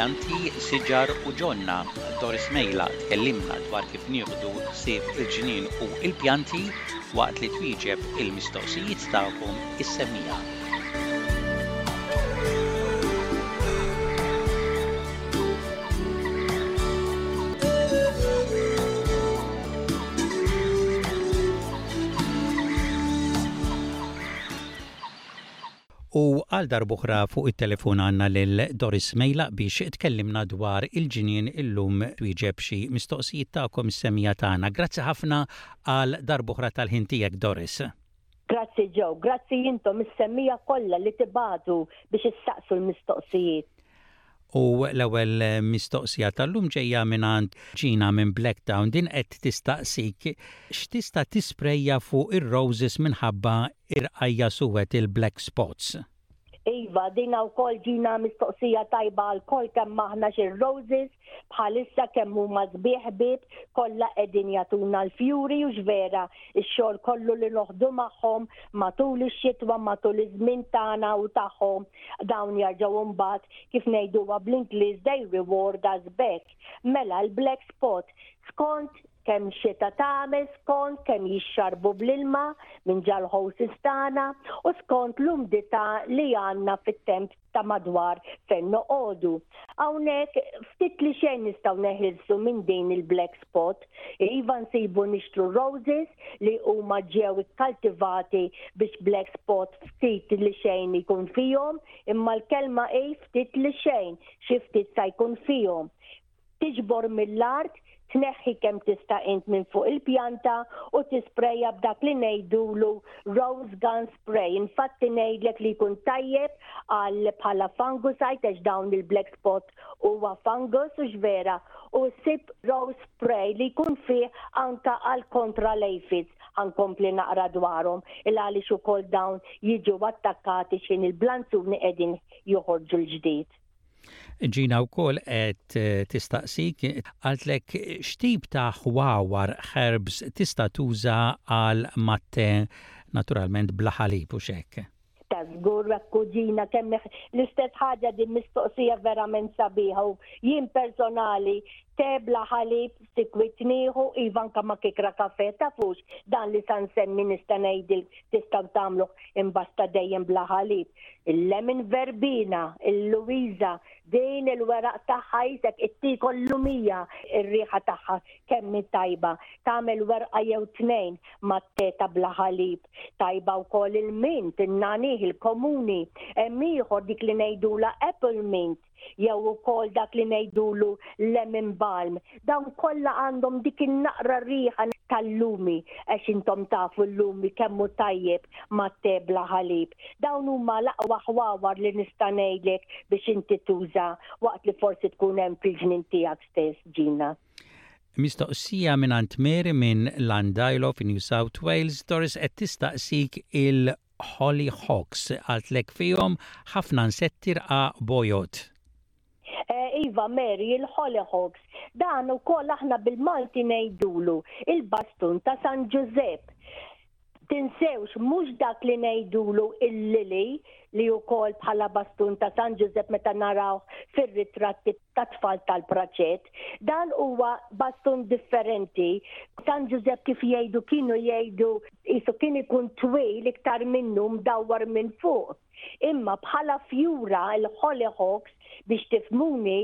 Pjanti, siġar u ġonna, Doris Mejla tkellimna dwar kif nieħdu ħsieb il-ġnien u l-pjanti waqt li twieġeb il-mistoqsijiet tagħkom is-semmiegħa. U għal darb'oħra fuq it-telefon għandna lil Doris Mejlaq biex tkellimna dwar il-ġinien illum twieġeb xi mistoqsijiet tagħkom is-semija tagħna. Grazzi ħafna għal darb'oħra tal-ħin tiegħek Doris. Grazzi Joe, grazzi intom is-semmija kollha li tibagħtu biex issaqsu l-mistoqsijiet. U l-ewwel mistoqsija tal-lum ġejja mingħand Gina minn Blacktown din qed tistaqsik x'tista' tisprejja fuq ir-roses minħabba irqajja suwed il-black spots. Iva, dina wkoll ġina mistoqsija tajba għal kol kemm aħna xi roses bħalissa kemm huma sbieħ ħbieb kollha qegħdin jagħtuna l-fjuri u x'vera x-xogħol kollu li noħdu magħhom matul ix-xitwa matul iż-żmien tagħna u tagħhom dawn jarġgħu mbagħad kif ngħiduha bl-Ingliż they reward us back. Mela l-black spot skont kemm xita tagħmel skont kemm jixxarbu bl-ilma minn ġall-houses tagħna u skont l-umdità li għandna fit-temp ta' madwar fejn noqogħdu. Hawnhekk ftit li xejn nistgħu neħilsu minn din il-black spot. Iva nsibu nixtru roses li huma ġew ikkaltivati biex black spot ftit li xejn ikun fihom, imma l-kelma hi ftit li xejn, xi ftit sa jkun fihom. tiġbor mill-art, tneħħi kemm tista' int minn fuq il-pjanta u tisprejja b'dak li ngħidulu rose gun spray. Infatti ngħidlek li jkun tajjeb għal bħala fungicide għax dawn il-black spot huwa fungus u x'vera u ssib rose spray li jkun fih anka għal kontra l-aphids ħankompli naqra dwarhom il għaliex ukoll dawn jiġu attakkati x'in il-blanzuni qegħdin joħorġu l-ġdid. Gina wkoll qed tistaqsik, qaltlek x'tip ta' ħwawar, herbs, tista' tuża għal mat-te naturalment bla ħalib hux hekk? Ta' żgur akku Gina kemm l-istess ħaġa din mistoqsija verament sabiħa u jien personali te bla ħalib sikwit nieħu iva anke ma' kikra kafè taf hux dan li sa nsemmi nista' ngħidilk tista' tagħmlu imbasta dejjem bla ħalib. Il-lemon verbina, il-Luisa, din il-weraq tagħha jisek ittik l-lumija ir-riħa tagħha kemm tajba. Tagħmel werqa jew tnejn mat-teta bla ħalib. Tajba wkoll il-mint, in-nanih, il-komuni. Hemm ieħor dik li ngħidula apple mint. jew ukoll dak li ngħidulu lemon balm, dawn kollha għandhom dik in-naqra riħa tal-lumi, għax intom tafu l-lumi kemm hu tajjeb mat-tè bla ħalib. Dawn huma l-aqwa ħwawar li nista' ngħidlek biex inti tuża waqt li forsi tkun hemm fil-ġnien tiegħek stess, Gina. Mistoqsija mingħand Mary minn Landilo fi New South Wales, Doris qed tistaqsik il Holly Hawks qaltlek fihom ħafna nsetti rqaq bojod. Iva Mary, il-Holly Hawks. Dan ukoll aħna bil-Malti ngħidulu, il-bastun ta' San Ġużepp. Tinsewx mhux dak li ngħidulu il-lili li ukoll bħala bastun ta' San Ġużepp meta narawh fir-ritratti. tat-tfal tal-Praċed. Dan huwa bastun differenti. San Ġużepp kif jgħidu kienu jgħidu qisu kien ikun twil iktar minnu mdawwar minn fuq. Imma bħala fjura l-hollyhawks biex tifhmuni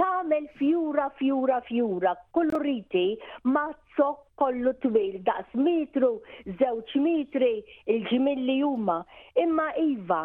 tagħmel fjura fjura fjura kuluriti ma' zokk kollu twil daqs metru, żewġ metri, il-ġimilli huma. Imma iva,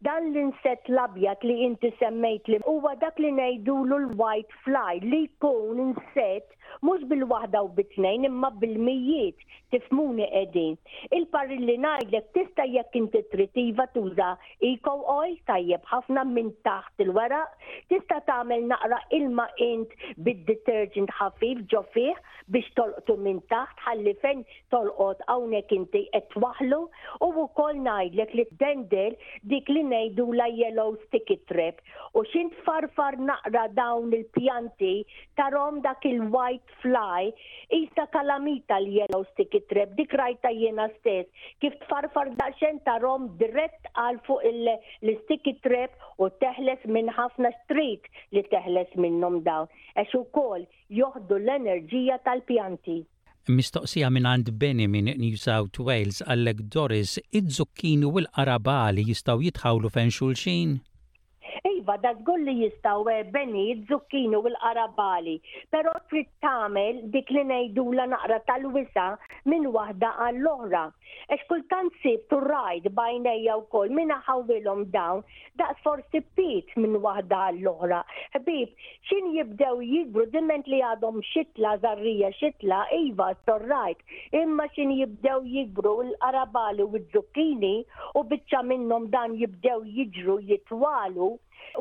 Dan l-insett l-abjad li inti semmejtli huwa dak li ngħidulu l-white fly li jkun insett mhux bil-waħda u bit-tnejn imma bil-mijiet, tifhmuni qegħdin. Il-parir li ngħidlek tista' jekk inti trid iva tuża eco oil tajjeb ħafna minn taħt il-weraq, tista' tagħmel naqra ilma int bid-detergent ħafif ġo fih biex tolqtu minn taħt ħalli fejn tolqot hawnhekk inti qed twaħħlu u wkoll ngħidlek li tdendel dik li ngħidulha yellow sticky trip u xi tfarfar naqra dawn il-pjanti tarhom dak il-white fly qisha kalamita l-yellow sticky trip dik rajtha jiena stess kif tfarfar daqsxejn tarhom dirett għal fuq l-sticky trip u teħles minn ħafna x'trid li teħles minnhom dawn għax ukoll joħdu l-enerġija tal-pjanti. Mistoqsija mingħand Benny minn New South Wales qalek Doris, Iz-zucchini u l-qarabagħal jistgħu jitħawlu fejn xulxin? Iva, da żgur li jistgħu Benny, iz-zucchini u l-qarabagħali, però trid tagħmel dik li ngħidulha naqra talwisa minn waħda għall-oħra. Għax kultant sibt u rajt b'għajnejja wkoll min aħawwilhom dawn daqs forsi pit minn waħda għall-oħra. Ħbib, xin jibdew jikbru diment li għadhom xitla, zarrija xitla, iva, sorrajt, imma xin jibdew jikbru l-qarabali u z-zukkini u bicċa minnom dan jibdew jiġru jitwalu,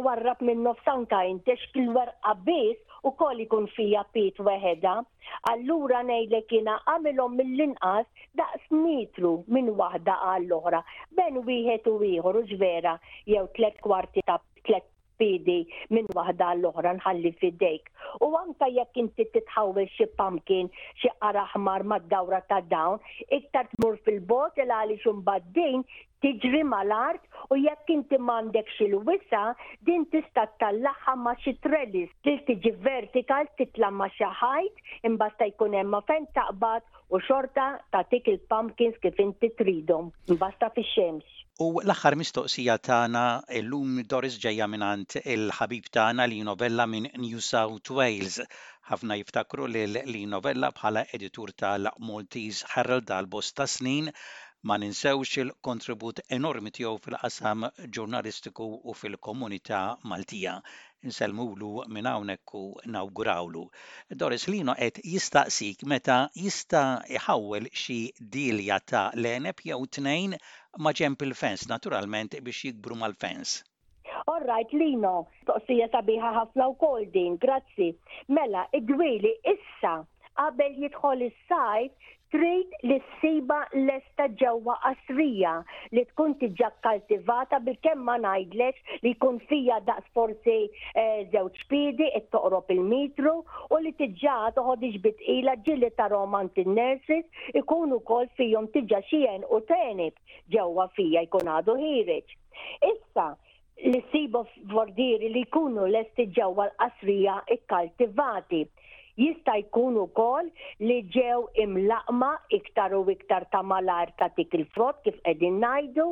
warrab minn nofsan ta' intex kil-werqa bis u kol ikun fija pit weħeda. Allura ngħidlek jiena għamilhom mill-inqas daqs mitru minn waħda għall-oħra, bejn wieħed u ieħor hux vera, jew tliet kwarti ta' tliet piedi minn waħda għall-oħra nħalli f'idejk. U anke jekk inti titħawwel xi pumpkin, xi qara ħmar mad-dawra ta' dawn, iktar tmur fil-bogħod il għaliex imbagħad din tiġri mal-art u jekk inti m'għandekx il-wisa' din tista' ttallagħha ma' xi trellis li tiġi vertical titla' ma' xi ħajt imbagħad jista' jkun hemm ma' fejn taqbad u xorta tagħtik il-pumpkins kif inti tridhom imbasta fix-xemx. U l-aħħar mistoqsija tagħna llum Doris ġejja mingħand il-ħabib tagħna Lino Vella minn New South Wales. Ħafna jiftakru lil Lino Vella bħala editur tal-Maltese Herald għal bosta snin. Ma ninsewx il-kontribut enormi tiegħu fil-qasam ġurnalistiku u fil-komunità Maltija. Nsellmulu minn hawnhekk u nawgurawlu. Doris Lino qed jistaqsik meta jista' jħawwel xi dielja ta' l-għeneb jew tnejn ma' ġenb il-fens, naturalment biex jikbru mal-fens. All right Lino, toqsija sabiħa ħafna wkoll din, grazzi. Mela, id-dwieli issa qabel jidħol is-sajf trid li ssiba lesta ġewwa qasrija li tkun tiġa kkaltivata bilkemm ma ngħidlek li jkun fija daqs forsi eh, żewġ piedi qed toqrob il-mitru u li tiġa toħodix bitqila ġili ta' romant in-nurses ikun ukoll fihom tiġa xi u tenib ġewwa fija jkun għadu ħireġ. Issa, li ssibu f'bordieri li jkunu lesti ġewwa l-qasrija kkaltivati. Jista' jkun ukoll li ġew imlaqqma iktar u iktar ta' malajr ta' dik il-frott kif qegħdin ngħidu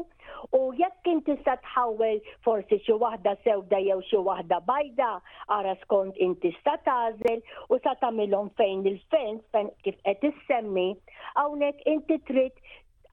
u jekk int tista' tħawwel forsi xi waħda sewda jew xi waħda bajda, ara skont int tista' tagħżel u sa tagħmilhom fejn il-fence fejn kif qed issemmi, hawnhekk inti trid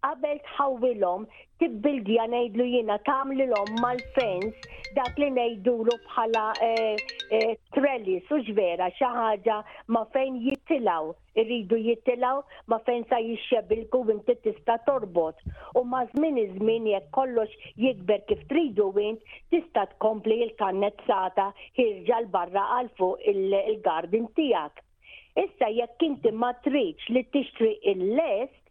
qabel tħawwilhom tibbildja ngħidlu jiena tagħmlilhom mal-fens dak li ngħidulu bħala eh, eh, trellis u vera xi ħaġa ma fejn jittilgħu irridu jittilgħu ma fejn sa jixxebilku inti tista' torbot u ma żmien iż-żmien jekk kollox jikber kif tridu int tista' tkompli l-kannezzata ħirġa l barra għal fuq il-garden tiegħek. Issa jekk inti ma tridx li tixtri il-lest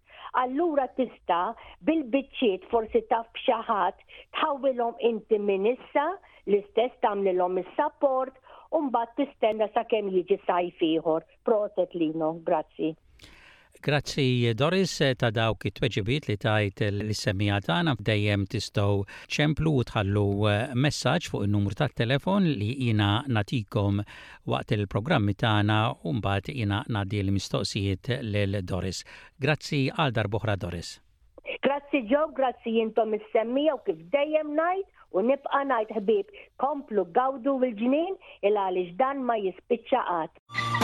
Allura tista', bil-biċċiet forsi taf b'xi ħadd, tħawwilhom inti minn issa, l-istess tagħmlilhom is-sapport u mbagħad tistenna sakemm jiġi sajf ieħor. Proset Lino, grazzi. Grazzi Doris ta' dawk it-tweġibiet li tajt lis-semmiegħa tagħna. Dejjem tistgħu ċemplu u tħallu messaġġ fuq in-numru tat-telefon li jiena nagħtikom waqt il-programmi tagħna u mbagħad jiena ngħaddi l-mistoqsijiet lil Doris. Grazzi għal darb'oħra Doris. Grazzi Joe, grazzi intom is-semmija u kif dejjem ngħid u nibqa' ngħid ħbieb, komplu gawdu l-ġnien il għaliex dan ma jispiċċa qatt.